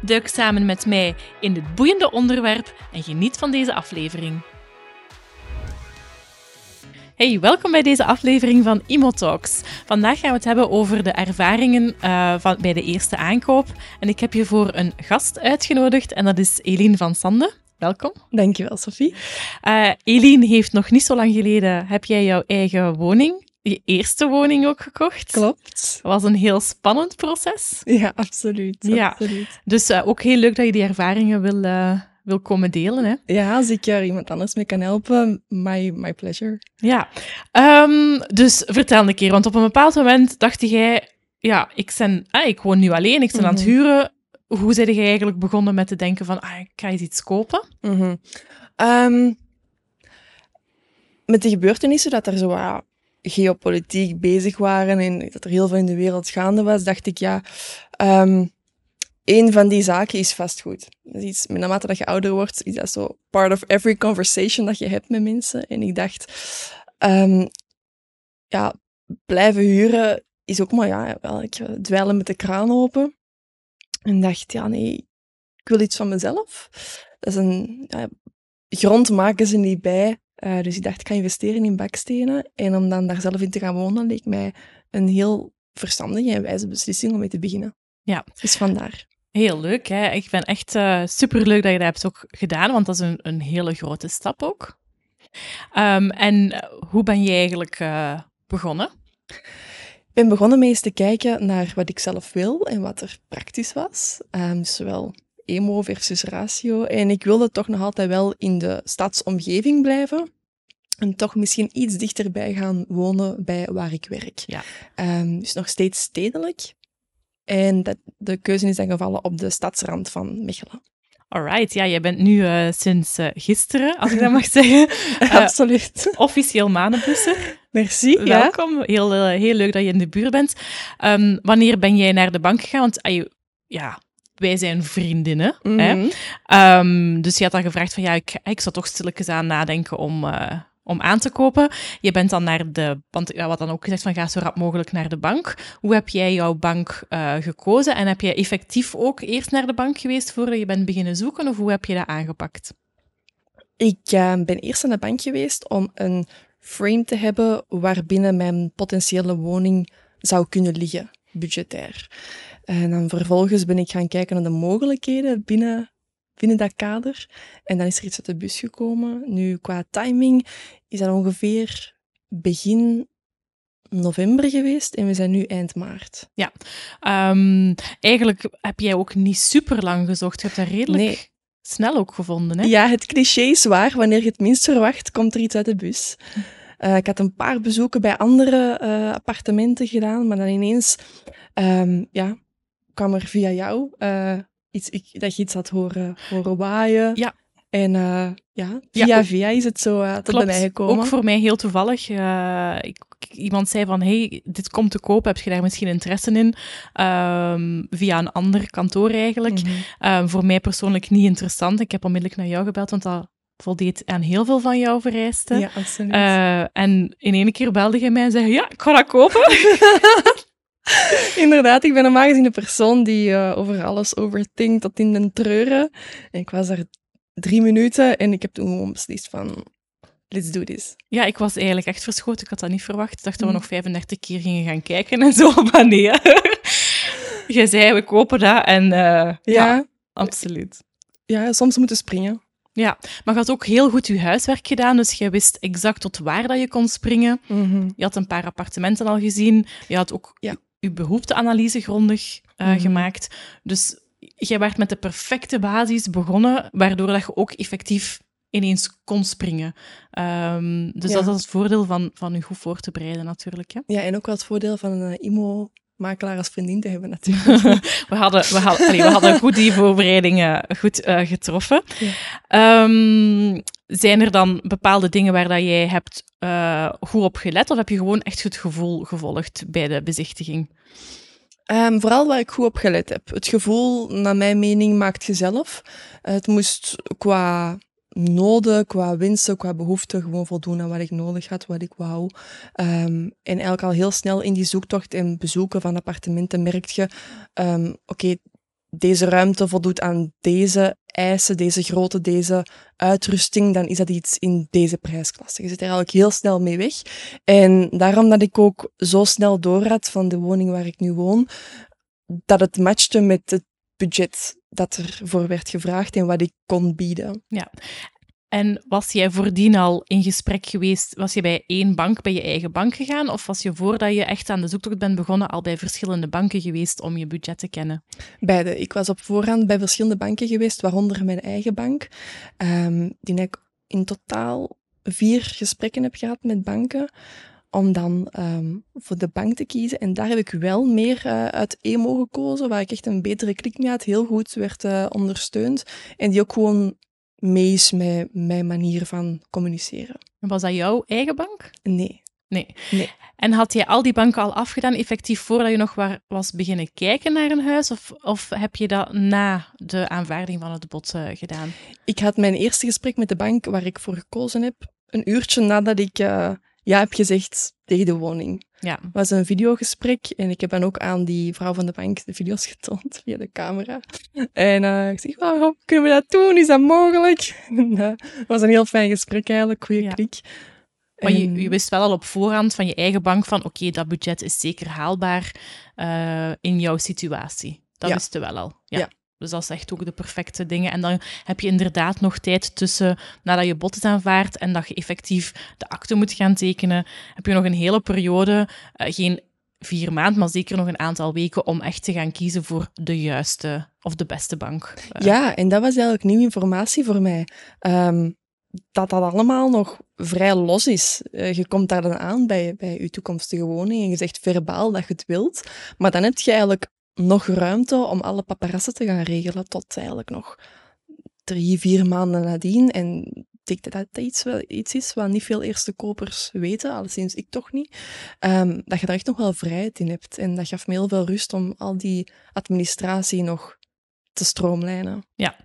Duik samen met mij in dit boeiende onderwerp en geniet van deze aflevering. Hey, welkom bij deze aflevering van ImoTalks. Vandaag gaan we het hebben over de ervaringen uh, van, bij de eerste aankoop. En ik heb hiervoor een gast uitgenodigd en dat is Eline van Sande. Welkom. Dankjewel, Sophie. Uh, Eline heeft nog niet zo lang geleden, heb jij jouw eigen woning je eerste woning ook gekocht. Klopt. Was een heel spannend proces. Ja, absoluut. Ja. absoluut. Dus uh, ook heel leuk dat je die ervaringen wil, uh, wil komen delen. Hè? Ja, als ik er iemand anders mee kan helpen, my, my pleasure. Ja, um, dus vertel een keer, want op een bepaald moment dacht jij, ja, ik, ben, ah, ik woon nu alleen, ik ben mm -hmm. aan het huren. Hoe ben je eigenlijk begonnen met te denken van, ah, ik ga eens iets kopen? Mm -hmm. um, met de gebeurtenissen dat er zo uh, geopolitiek bezig waren en dat er heel veel in de wereld gaande was, dacht ik, ja, um, een van die zaken is vastgoed. Dat is iets, naarmate dat je ouder wordt, is dat zo part of every conversation dat je hebt met mensen. En ik dacht, um, ja, blijven huren is ook maar, ja, wel, ik dweilen met de kraan open. En dacht, ja, nee, ik wil iets van mezelf. Dat is een, ja, grond maken ze niet bij. Uh, dus ik dacht, ik ga investeren in bakstenen. En om dan daar zelf in te gaan wonen, leek mij een heel verstandige en wijze beslissing om mee te beginnen. Ja. Dus vandaar. Heel leuk, hè? Ik ben echt uh, superleuk dat je dat hebt ook gedaan, want dat is een, een hele grote stap ook. Um, en hoe ben je eigenlijk uh, begonnen? Ik ben begonnen met eens te kijken naar wat ik zelf wil en wat er praktisch was. Um, dus zowel emo versus ratio. En ik wilde toch nog altijd wel in de stadsomgeving blijven. En toch misschien iets dichterbij gaan wonen bij waar ik werk. Ja. Um, dus nog steeds stedelijk. En dat, de keuze is dan gevallen op de stadsrand van Mechelen. Alright, ja, jij bent nu uh, sinds uh, gisteren, als ik dat mag zeggen. Uh, Absoluut. Officieel manenbusser. Merci. Welkom. Ja. Heel, heel leuk dat je in de buurt bent. Um, wanneer ben jij naar de bank gegaan? Want ja, wij zijn vriendinnen. Mm -hmm. hè? Um, dus je had dan gevraagd van ja, ik, ik zou toch stilletjes aan nadenken om, uh, om aan te kopen. Je bent dan naar de, want ja, wat dan ook gezegd van ga zo rap mogelijk naar de bank. Hoe heb jij jouw bank uh, gekozen en heb jij effectief ook eerst naar de bank geweest voordat je bent beginnen zoeken of hoe heb je dat aangepakt? Ik uh, ben eerst naar de bank geweest om een frame te hebben waarbinnen mijn potentiële woning zou kunnen liggen, budgetair. En dan vervolgens ben ik gaan kijken naar de mogelijkheden binnen, binnen dat kader. En dan is er iets uit de bus gekomen. Nu, qua timing is dat ongeveer begin november geweest en we zijn nu eind maart. Ja, um, eigenlijk heb jij ook niet super lang gezocht. Je hebt dat redelijk nee. snel ook gevonden, hè? Ja, het cliché is waar. Wanneer je het minst verwacht, komt er iets uit de bus. Uh, ik had een paar bezoeken bij andere uh, appartementen gedaan, maar dan ineens um, ja, kwam er via jou uh, iets, ik, dat je iets had horen, horen waaien. Ja. En uh, ja, via ja, via is het zo uh, tot mij gekomen. Ook voor mij heel toevallig. Uh, ik, iemand zei van, hey, dit komt te koop, heb je daar misschien interesse in? Um, via een ander kantoor eigenlijk. Mhm. Mm -hmm. um, voor mij persoonlijk niet interessant. Ik heb onmiddellijk naar jou gebeld, want dat voldeed aan heel veel van jouw vereisten. Ja, absoluut. en in één keer belde je mij en zei, ja, ik ga dat kopen. Inderdaad, ik ben normaal gezien de persoon die uh, over alles overtinkt tot in den treuren. En ik was daar drie minuten en ik heb toen gewoon beslist van, let's do this. Ja, ik was eigenlijk echt verschoten. Ik had dat niet verwacht. Ik dacht dat we nog 35 keer gingen gaan kijken en zo. Maar nee, je zei, we kopen dat en uh, ja. ja, absoluut. Ja, soms moeten springen. Ja, maar je had ook heel goed je huiswerk gedaan, dus je wist exact tot waar dat je kon springen. Mm -hmm. Je had een paar appartementen al gezien. Je had ook ja. Je behoefteanalyse grondig uh, mm -hmm. gemaakt. Dus jij werd met de perfecte basis begonnen, waardoor dat je ook effectief ineens kon springen. Um, dus Ja. dat is het voordeel van, van je goed voor te bereiden natuurlijk. Hè? Ja, en ook wel het voordeel van een uh, IMO makelaar als vriendin te hebben natuurlijk. we, hadden, we, hadden, allee, we hadden goed die voorbereidingen goed uh, getroffen. Ja. Um, zijn er dan bepaalde dingen waar dat jij hebt uh, goed op gelet? Of heb je gewoon echt het gevoel gevolgd bij de bezichtiging? Um, vooral waar ik goed op gelet heb. Het gevoel, naar mijn mening, maakt je zelf. Uh, het moest qua noden, qua wensen, qua behoeften gewoon voldoen aan wat ik nodig had, wat ik wou. Um, en eigenlijk al heel snel in die zoektocht en bezoeken van appartementen merk je, um, oké, deze ruimte voldoet aan deze eisen, deze grootte, deze uitrusting, dan is dat iets in deze prijsklasse. Je zit er eigenlijk heel snel mee weg. En daarom dat ik ook zo snel doorraad van de woning waar ik nu woon, dat het matchte met het budget dat er voor werd gevraagd en wat ik kon bieden. Ja. En was jij voordien al in gesprek geweest? Was je bij één bank, bij je eigen bank gegaan? Of was je voordat je echt aan de zoektocht bent begonnen al bij verschillende banken geweest om je budget te kennen? Beide. Ik was op voorhand bij verschillende banken geweest, waaronder mijn eigen bank. Um, die ik in totaal vier gesprekken heb gehad met banken om dan um, voor de bank te kiezen. En daar heb ik wel meer uh, uit EMO gekozen, waar ik echt een betere klik mee had, heel goed werd uh, ondersteund. En die ook gewoon mee is met mijn manier van communiceren. Was dat jouw eigen bank? Nee. Nee. nee. En had je al die banken al afgedaan, effectief voordat je nog waar was beginnen kijken naar een huis? Of, of heb je dat na de aanvaarding van het bod uh, gedaan? Ik had mijn eerste gesprek met de bank waar ik voor gekozen heb, een uurtje nadat ik uh, ja heb gezegd tegen de woning. Ja. Het was een videogesprek en ik heb dan ook aan die vrouw van de bank de video's getoond via de camera. En uh, ik zeg, waarom kunnen we dat doen? Is dat mogelijk? En, uh, het was een heel fijn gesprek eigenlijk, goede ja. klik. Maar je, je, wist wel al op voorhand van je eigen bank van oké, okay, dat budget is zeker haalbaar uh, in jouw situatie. Dat ja. wist je wel al. Ja. ja. Dus dat is echt ook de perfecte dingen. En dan heb je inderdaad nog tijd tussen nadat je bod is aanvaard en dat je effectief de akte moet gaan tekenen. Heb je nog een hele periode, uh, geen vier maanden, maar zeker nog een aantal weken om echt te gaan kiezen voor de juiste of de beste bank. Uh. Ja, en dat was eigenlijk nieuwe informatie voor mij. Um, dat dat allemaal nog vrij los is. Uh, je komt daar dan aan bij, bij je toekomstige woning en je zegt verbaal dat je het wilt, maar dan heb je eigenlijk nog ruimte om alle paparazzen te gaan regelen tot eigenlijk nog drie, vier maanden nadien. En ik denk dat dat iets, wel, iets is wat niet veel eerste kopers weten, alleszins ik toch niet, um, dat je daar echt nog wel vrijheid in hebt. En dat gaf me heel veel rust om al die administratie nog te stroomlijnen. Ja,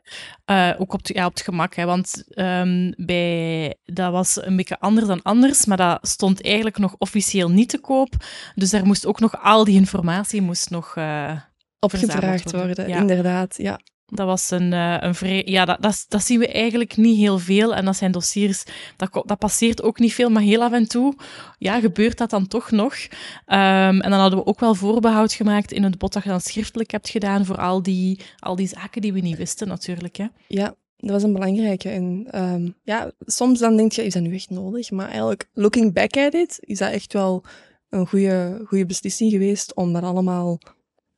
uh, ook op, ja, op het gemak. Hè, want um, bij, dat was een beetje anders dan anders, maar dat stond eigenlijk nog officieel niet te koop. Dus daar moest ook nog al die informatie moest nog uh, opgevraagd worden. worden ja. Inderdaad, ja. Dat was een, uh, een. Ja, dat, dat, zien we eigenlijk niet heel veel. En dat zijn dossiers... Dat, dat passeert ook niet veel, maar heel af en toe ja, gebeurt dat dan toch nog. Um, en dan hadden we ook wel voorbehoud gemaakt in het bod dat je dan schriftelijk hebt gedaan voor al die, al die zaken die we niet wisten, natuurlijk. Hè. Ja, dat was een belangrijke. En um, ja, soms dan denk je, is dat nu echt nodig? Maar eigenlijk, looking back at it, is dat echt wel een goede, goede beslissing geweest om dat allemaal...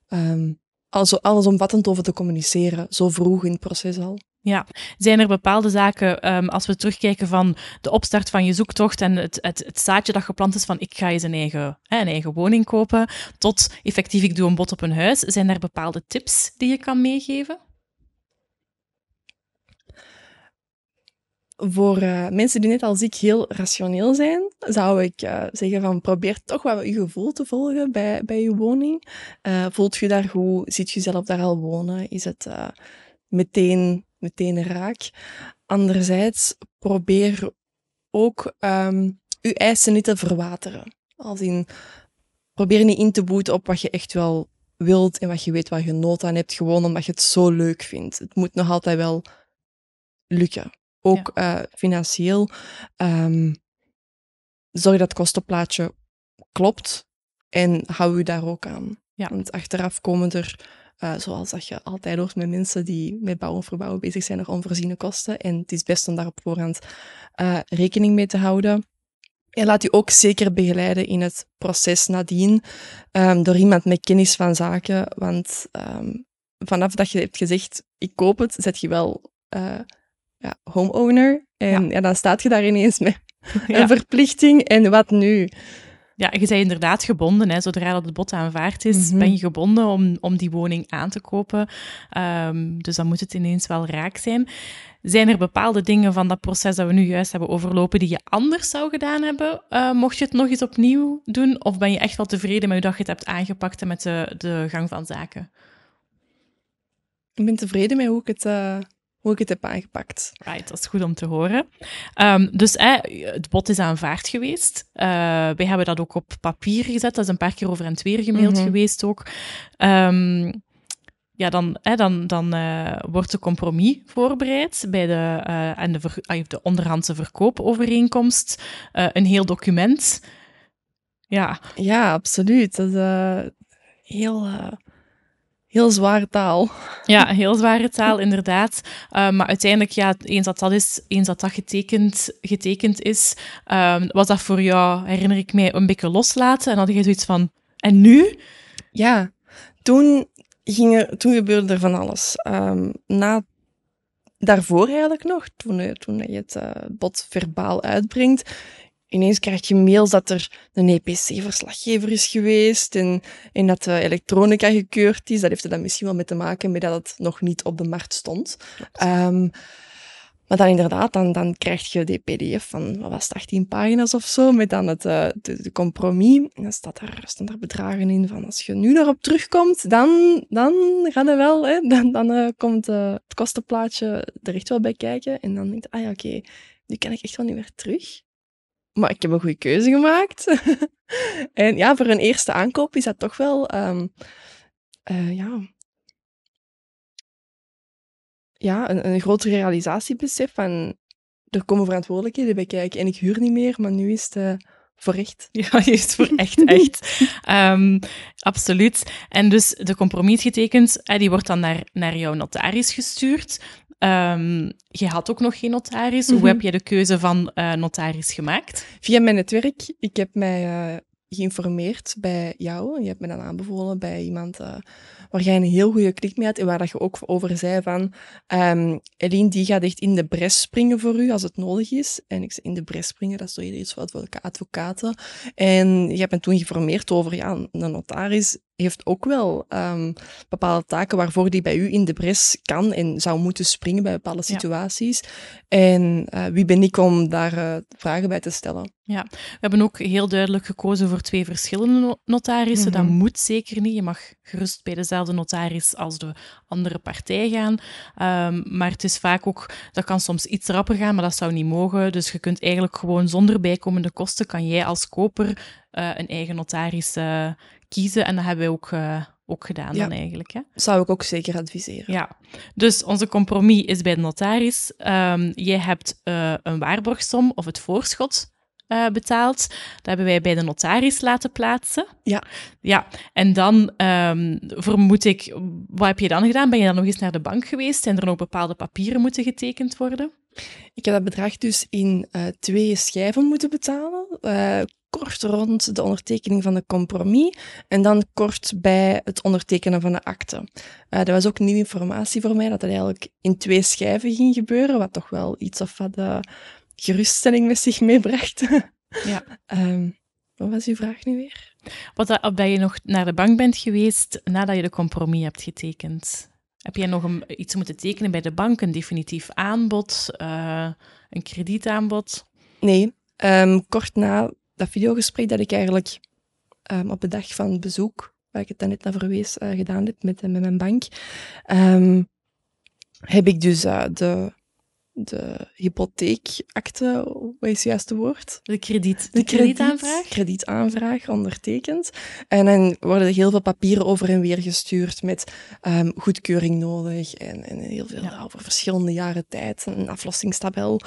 Um, alles, allesomvattend over te communiceren, zo vroeg in het proces al. Ja, zijn er bepaalde zaken, um, als we terugkijken van de opstart van je zoektocht en het, het, het zaadje dat geplant is van ik ga eens een eigen, hè, een eigen woning kopen, tot effectief ik doe een bod op een huis, zijn er bepaalde tips die je kan meegeven? Voor uh, mensen die net als ik heel rationeel zijn, zou ik uh, zeggen van probeer toch wel je gevoel te volgen bij, bij je woning. Uh, voelt je daar goed? Ziet je zelf daar al wonen? Is het meteen, meteen raak? Anderzijds, probeer ook um, je eisen niet te verwateren. Als in, probeer niet in te boeten op wat je echt wel wilt en wat je weet waar je nood aan hebt, gewoon omdat je het zo leuk vindt. Het moet nog altijd wel lukken ook ja. uh, financieel. Um, zorg dat het kostenplaatje klopt en hou je daar ook aan. Ja. Want achteraf komen er, uh, zoals dat je altijd hoort met mensen die met bouwen en verbouwen bezig zijn, nog onvoorziene kosten. En het is best om daar op voorhand uh, rekening mee te houden. En laat je ook zeker begeleiden in het proces nadien um, door iemand met kennis van zaken. Want um, vanaf dat je hebt gezegd, ik koop het, zet je wel uh, ja, homeowner. En ja. ja. dan staat je daar ineens met een verplichting. En wat nu? ja, je bent inderdaad gebonden. Hè. Zodra dat het bod aanvaard is, Mhm. ben je gebonden om, om die woning aan te kopen. Ehm, dus dan moet het ineens wel raak zijn. Zijn er bepaalde dingen van dat proces dat we nu juist hebben overlopen die je anders zou gedaan hebben, eh, mocht je het nog eens opnieuw doen? Of ben je echt wel tevreden met hoe dat je het hebt aangepakt en met de, de gang van zaken? Ik ben tevreden met hoe ik het, eh, hoe ik het heb aangepakt. Right, dat is goed om te horen. Ehm, dus eh, het bod is aanvaard geweest. Eh, wij hebben dat ook op papier gezet. Dat is een paar keer over en weer gemaild Mhm. geweest ook. Ehm, ja, dan, eh, dan, dan eh, wordt de compromis voorbereid bij de, eh, en de, ver- de onderhandse verkoopovereenkomst. Een heel document. Ja, Ja, absoluut. Dat is heel, heel zware taal. Ja, heel zware taal, inderdaad. Uh, maar uiteindelijk, ja, eens dat dat, is, eens dat, dat getekend, getekend is, um, was dat voor jou, herinner ik mij, een beetje loslaten. En had je zoiets van, en nu? Ja, toen, ging er, toen gebeurde er van alles. Um, na, daarvoor eigenlijk nog, toen, uh, toen je het uh, bod verbaal uitbrengt, ineens krijg je mails dat er een EPC-verslaggever is geweest en, en dat de elektronica gekeurd is. Dat heeft er dan misschien wel mee te maken met dat het nog niet op de markt stond. Um, maar dan inderdaad, dan, dan krijg je de pdf van, wat was het, 18 pagina's of zo, met dan het, uh, de, de, compromis. En dan staat daar, staan daar bedragen in van, als je nu daarop terugkomt, dan, dan gaat het wel, hè, dan, dan uh, komt uh, het kostenplaatje er echt wel bij kijken. En dan denk je, ah ja, oké, okay, nu kan ik echt wel niet meer terug. Maar ik heb een goede keuze gemaakt. en ja, voor een eerste aankoop is dat toch wel, um, ja, ja, een, een groter realisatiebesef van er komen verantwoordelijkheden bij kijken en ik huur niet meer, maar nu is het uh, voor echt. Ja, je is het voor echt, echt. um, absoluut. En dus de compromis getekend, eh, die wordt dan naar, naar jouw notaris gestuurd. Um, je had ook nog geen notaris. Mm -hmm. Hoe heb je de keuze van uh, notaris gemaakt? Via mijn netwerk. Ik heb mij uh, geïnformeerd bij jou. Je hebt me dan aanbevolen bij iemand uh, waar jij een heel goede klik mee had en waar dat je ook over zei van um, Eline, die gaat echt in de bres springen voor u als het nodig is. En ik zei, in de bres springen, dat is toch iets voor advocaten. En je hebt me toen geïnformeerd over, ja, een notaris heeft ook wel um, bepaalde taken waarvoor die bij u in de bres kan en zou moeten springen bij bepaalde situaties. Ja. En uh, wie ben ik om daar uh, vragen bij te stellen? Ja, we hebben ook heel duidelijk gekozen voor twee verschillende notarissen. Mm -hmm. Dat moet zeker niet. Je mag gerust bij dezelfde notaris als de andere partij gaan. Um, maar het is vaak ook, dat kan soms iets rapper gaan, maar dat zou niet mogen. Dus je kunt eigenlijk gewoon zonder bijkomende kosten, kan jij als koper uh, een eigen notaris kiezen. En dat hebben wij ook, uh, ook gedaan ja. dan eigenlijk. Hè? Zou ik ook zeker adviseren. Ja, dus onze compromis is bij de notaris. Um, jij hebt uh, een waarborgsom of het voorschot uh, betaald. Dat hebben wij bij de notaris laten plaatsen. Ja. Ja, en dan um, vermoed ik, wat heb je dan gedaan? Ben je dan nog eens naar de bank geweest? Zijn er nog bepaalde papieren moeten getekend worden? Ik heb dat bedrag dus in uh, twee schijven moeten betalen. Uh, kort rond de ondertekening van de compromis en dan kort bij het ondertekenen van de akte. Uh, dat was ook nieuwe informatie voor mij, dat dat eigenlijk in twee schijven ging gebeuren, wat toch wel iets of wat uh, geruststelling met zich meebracht. ja. um, wat was uw vraag nu weer? Wat dat, of dat je nog naar de bank bent geweest nadat je de compromis hebt getekend. Heb jij nog een, iets moeten tekenen bij de bank, een definitief aanbod, uh, een kredietaanbod? Nee, um, kort na dat videogesprek dat ik eigenlijk um, op de dag van bezoek, waar ik het net naar verwees, uh, gedaan heb met, met mijn bank, um, heb ik dus uh, de, de hypotheekakte, wat is het juiste woord? De krediet. De, de kredietaanvraag? kredietaanvraag ondertekend. En dan worden er heel veel papieren over en weer gestuurd met um, goedkeuring nodig en, en heel veel ja. over verschillende jaren tijd, een aflossingstabel.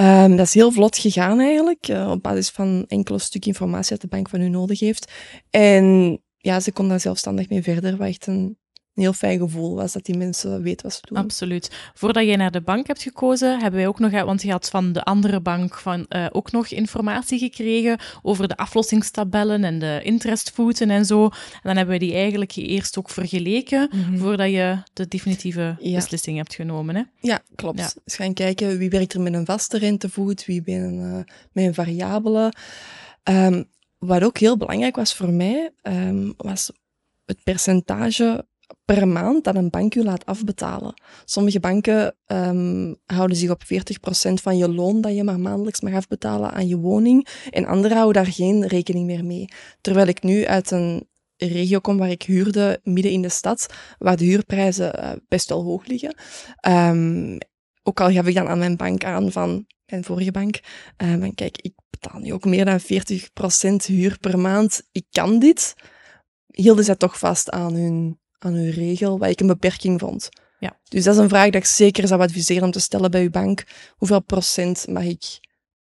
Um, dat is heel vlot gegaan eigenlijk, uh, op basis van enkele stuk informatie dat de bank van u nodig heeft. En ja, ze kon daar zelfstandig mee verder, wat echt een een heel fijn gevoel was dat die mensen weten wat ze doen. Absoluut. Voordat jij naar de bank hebt gekozen, hebben wij ook nog, want je had van de andere bank van, uh, ook nog informatie gekregen over de aflossingstabellen en de interestvoeten en zo. En dan hebben we die eigenlijk eerst ook vergeleken mm -hmm. voordat je de definitieve ja. beslissing hebt genomen. Hè? Ja, klopt. Ja. Dus gaan kijken wie werkt er met een vaste rentevoet, wie met een, uh, met een variabele. Um, wat ook heel belangrijk was voor mij, um, was het percentage per maand dat een bank u laat afbetalen. Sommige banken um, houden zich op 40% van je loon dat je maar maandelijks mag afbetalen aan je woning. En anderen houden daar geen rekening meer mee. Terwijl ik nu uit een regio kom waar ik huurde, midden in de stad, waar de huurprijzen uh, best wel hoog liggen. Um, ook al gaf ik dan aan mijn bank aan van mijn vorige bank, uh, van kijk, ik betaal nu ook meer dan 40% huur per maand. Ik kan dit. Hielden zij toch vast aan hun aan uw regel, wat ik een beperking vond. Ja. Dus dat is een vraag dat ik zeker zou adviseren om te stellen bij uw bank. Hoeveel procent mag ik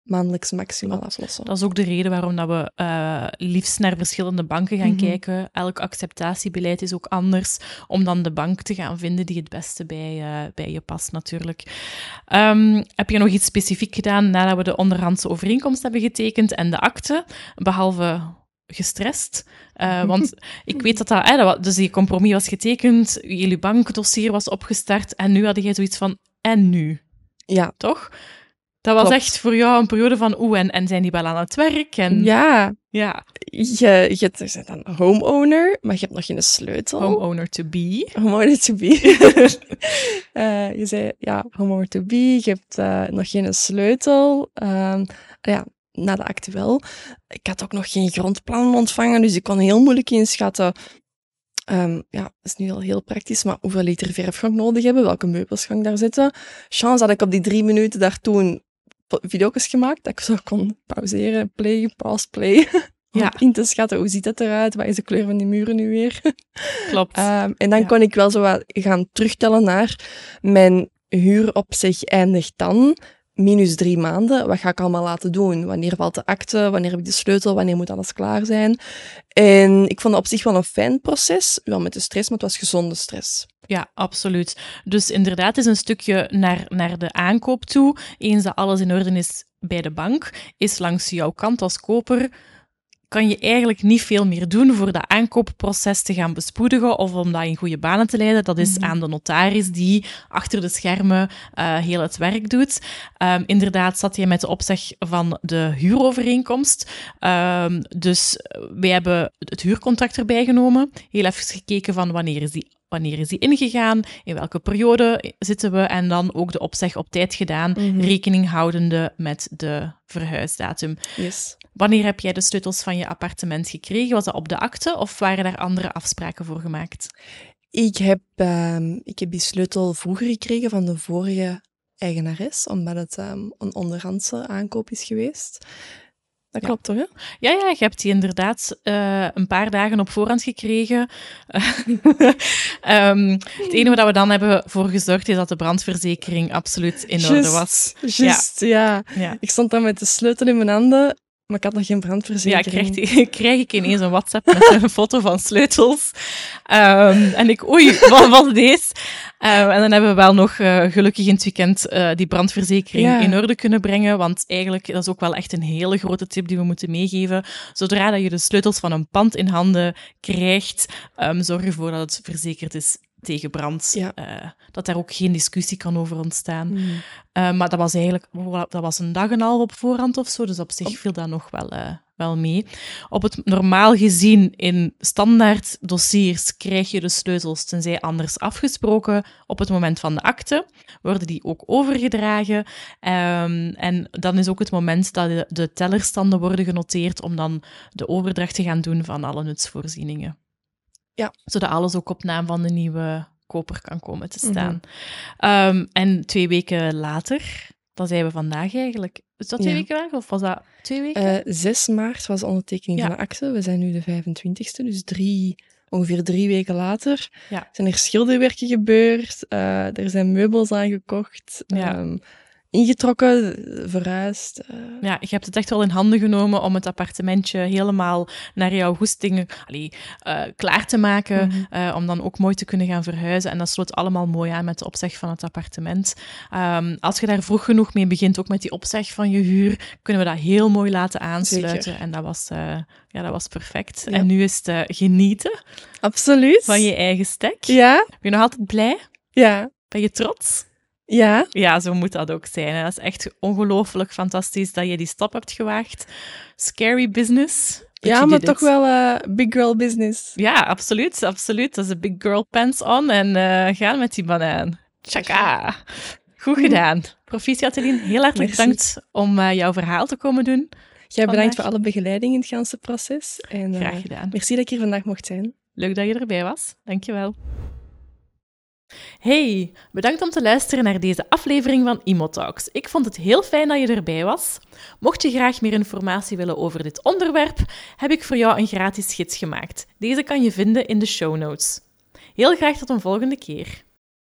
maandelijks maximaal aflossen? Dat is ook de reden waarom dat we uh, liefst naar verschillende banken gaan mm -hmm. kijken. Elk acceptatiebeleid is ook anders, om dan de bank te gaan vinden die het beste bij, uh, bij je past natuurlijk. Um, heb je nog iets specifiek gedaan nadat we de onderhandse overeenkomst hebben getekend en de akte, behalve gestrest. Uh, want ik weet dat dat, eh, dus die compromis was getekend, jullie bankdossier was opgestart en nu had jij zoiets van, en nu? Ja. Toch? Dat was Klopt. echt voor jou een periode van, oeh, en, en zijn die wel aan het werk? En, ja. Ja. Je, je, bent dan homeowner, maar je hebt nog geen sleutel. Homeowner to be. Homeowner to be. uh, je zei, ja, homeowner to be, je hebt uh, nog geen sleutel. Uh, ja, na de acte wel. Ik had ook nog geen grondplan ontvangen, dus ik kon heel moeilijk inschatten. Um, ja, dat is nu al heel praktisch, maar hoeveel liter verf ga ik nodig hebben? Welke meubels ga ik daar zetten? Chance dat ik op die drie minuten daar toen video's gemaakt, dat ik zo kon pauzeren, play, pause, play. Ja. in te schatten, hoe ziet het eruit? Wat is de kleur van die muren nu weer? Klopt. Um, en dan ja. kon ik wel zo wat gaan terugtellen naar mijn huur op zich eindigt dan minus drie maanden. Wat ga ik allemaal laten doen? Wanneer valt de akte? Wanneer heb ik de sleutel? Wanneer moet alles klaar zijn? En ik vond het op zich wel een fijn proces. Wel met de stress, maar het was gezonde stress. Ja, absoluut. Dus inderdaad is een stukje naar, naar de aankoop toe. Eens dat alles in orde is bij de bank, is langs jouw kant als koper kan je eigenlijk niet veel meer doen voor dat aankoopproces te gaan bespoedigen of om dat in goede banen te leiden. Dat is mm -hmm. aan de notaris die achter de schermen uh, heel het werk doet. Um, inderdaad zat je met de opzeg van de huurovereenkomst. Um, dus wij hebben het huurcontract erbij genomen. Heel even gekeken van wanneer is die wanneer is die ingegaan, in welke periode zitten we en dan ook de opzeg op tijd gedaan, mm -hmm. rekening houdende met de verhuisdatum. Yes. Wanneer heb jij de sleutels van je appartement gekregen? Was dat op de akte of waren daar andere afspraken voor gemaakt? Ik heb, um, ik heb die sleutel vroeger gekregen van de vorige eigenares, omdat het um, een onderhandse aankoop is geweest. Dat ja. klopt toch, hè? Ja, ja, je hebt die inderdaad uh, een paar dagen op voorhand gekregen. um, het enige wat we dan hebben voor gezorgd is dat de brandverzekering absoluut in orde was. Juist, ja. ja. ja. Ik stond dan met de sleutel in mijn handen maar ik had nog geen brandverzekering. Ja, krijg, krijg ik ineens een WhatsApp met een foto van sleutels. Um, en ik, oei, wat was deze? Um, en dan hebben we wel nog uh, gelukkig in het weekend uh, die brandverzekering ja. in orde kunnen brengen. Want eigenlijk, dat is ook wel echt een hele grote tip die we moeten meegeven. Zodra dat je de sleutels van een pand in handen krijgt, um, zorg ervoor dat het verzekerd is tegen brand. Ja. Uh, dat daar ook geen discussie kan over ontstaan. Mm. Uh, maar dat was eigenlijk dat was een dag en half op voorhand of zo, dus op zich viel dat nog wel, uh, wel mee. Op het normaal gezien in standaard dossiers krijg je de sleutels, tenzij anders afgesproken, op het moment van de akte. Worden die ook overgedragen. Um, en dan is ook het moment dat de, de tellerstanden worden genoteerd om dan de overdracht te gaan doen van alle nutsvoorzieningen. Ja. Zodat alles ook op naam van de nieuwe koper kan komen te staan. Mm -hmm. um, en twee weken later, dat zijn we vandaag eigenlijk. Is dat twee ja. weken later of was dat twee weken? Uh, 6 maart was de ondertekening ja. van de akte. We zijn nu de 25ste, dus drie, ongeveer drie weken later ja. zijn er schilderwerken gebeurd. Uh, er zijn meubels aangekocht. Ja. Um, ingetrokken, verhuisd. Uh. Ja, je hebt het echt wel in handen genomen om het appartementje helemaal naar jouw goestingen allee, uh, klaar te maken, mm -hmm. uh, om dan ook mooi te kunnen gaan verhuizen. En dat sloot allemaal mooi aan met de opzeg van het appartement. Um, als je daar vroeg genoeg mee begint, ook met die opzeg van je huur, kunnen we dat heel mooi laten aansluiten. Zeker. En dat was, ja, dat was perfect. Ja. En nu is het genieten. Absoluut. Van je eigen stek. Ja. Ben je nog altijd blij? Ja. Ben je trots? Ja. Ja, zo moet dat ook zijn. Hè. Dat is echt ongelooflijk fantastisch dat je die stap hebt gewaagd. Scary business. Ja, maar toch it. wel eh, big girl business. Ja, absoluut, absoluut. Dat is een big girl pants on en eh, gaan met die banaan. Tjaka. Goed gedaan. Proficiat, Eline. Heel hartelijk bedankt om eh, jouw verhaal te komen doen. Jij bedankt Vandaag. voor alle begeleiding in het ganse proces. En, Graag gedaan. Merci dat ik hier vandaag mocht zijn. Leuk dat je erbij was. Dankjewel. Hey, bedankt om te luisteren naar deze aflevering van Imotalks. Ik vond het heel fijn dat je erbij was. Mocht je graag meer informatie willen over dit onderwerp, heb ik voor jou een gratis gids gemaakt. Deze kan je vinden in de show notes. Heel graag tot een volgende keer.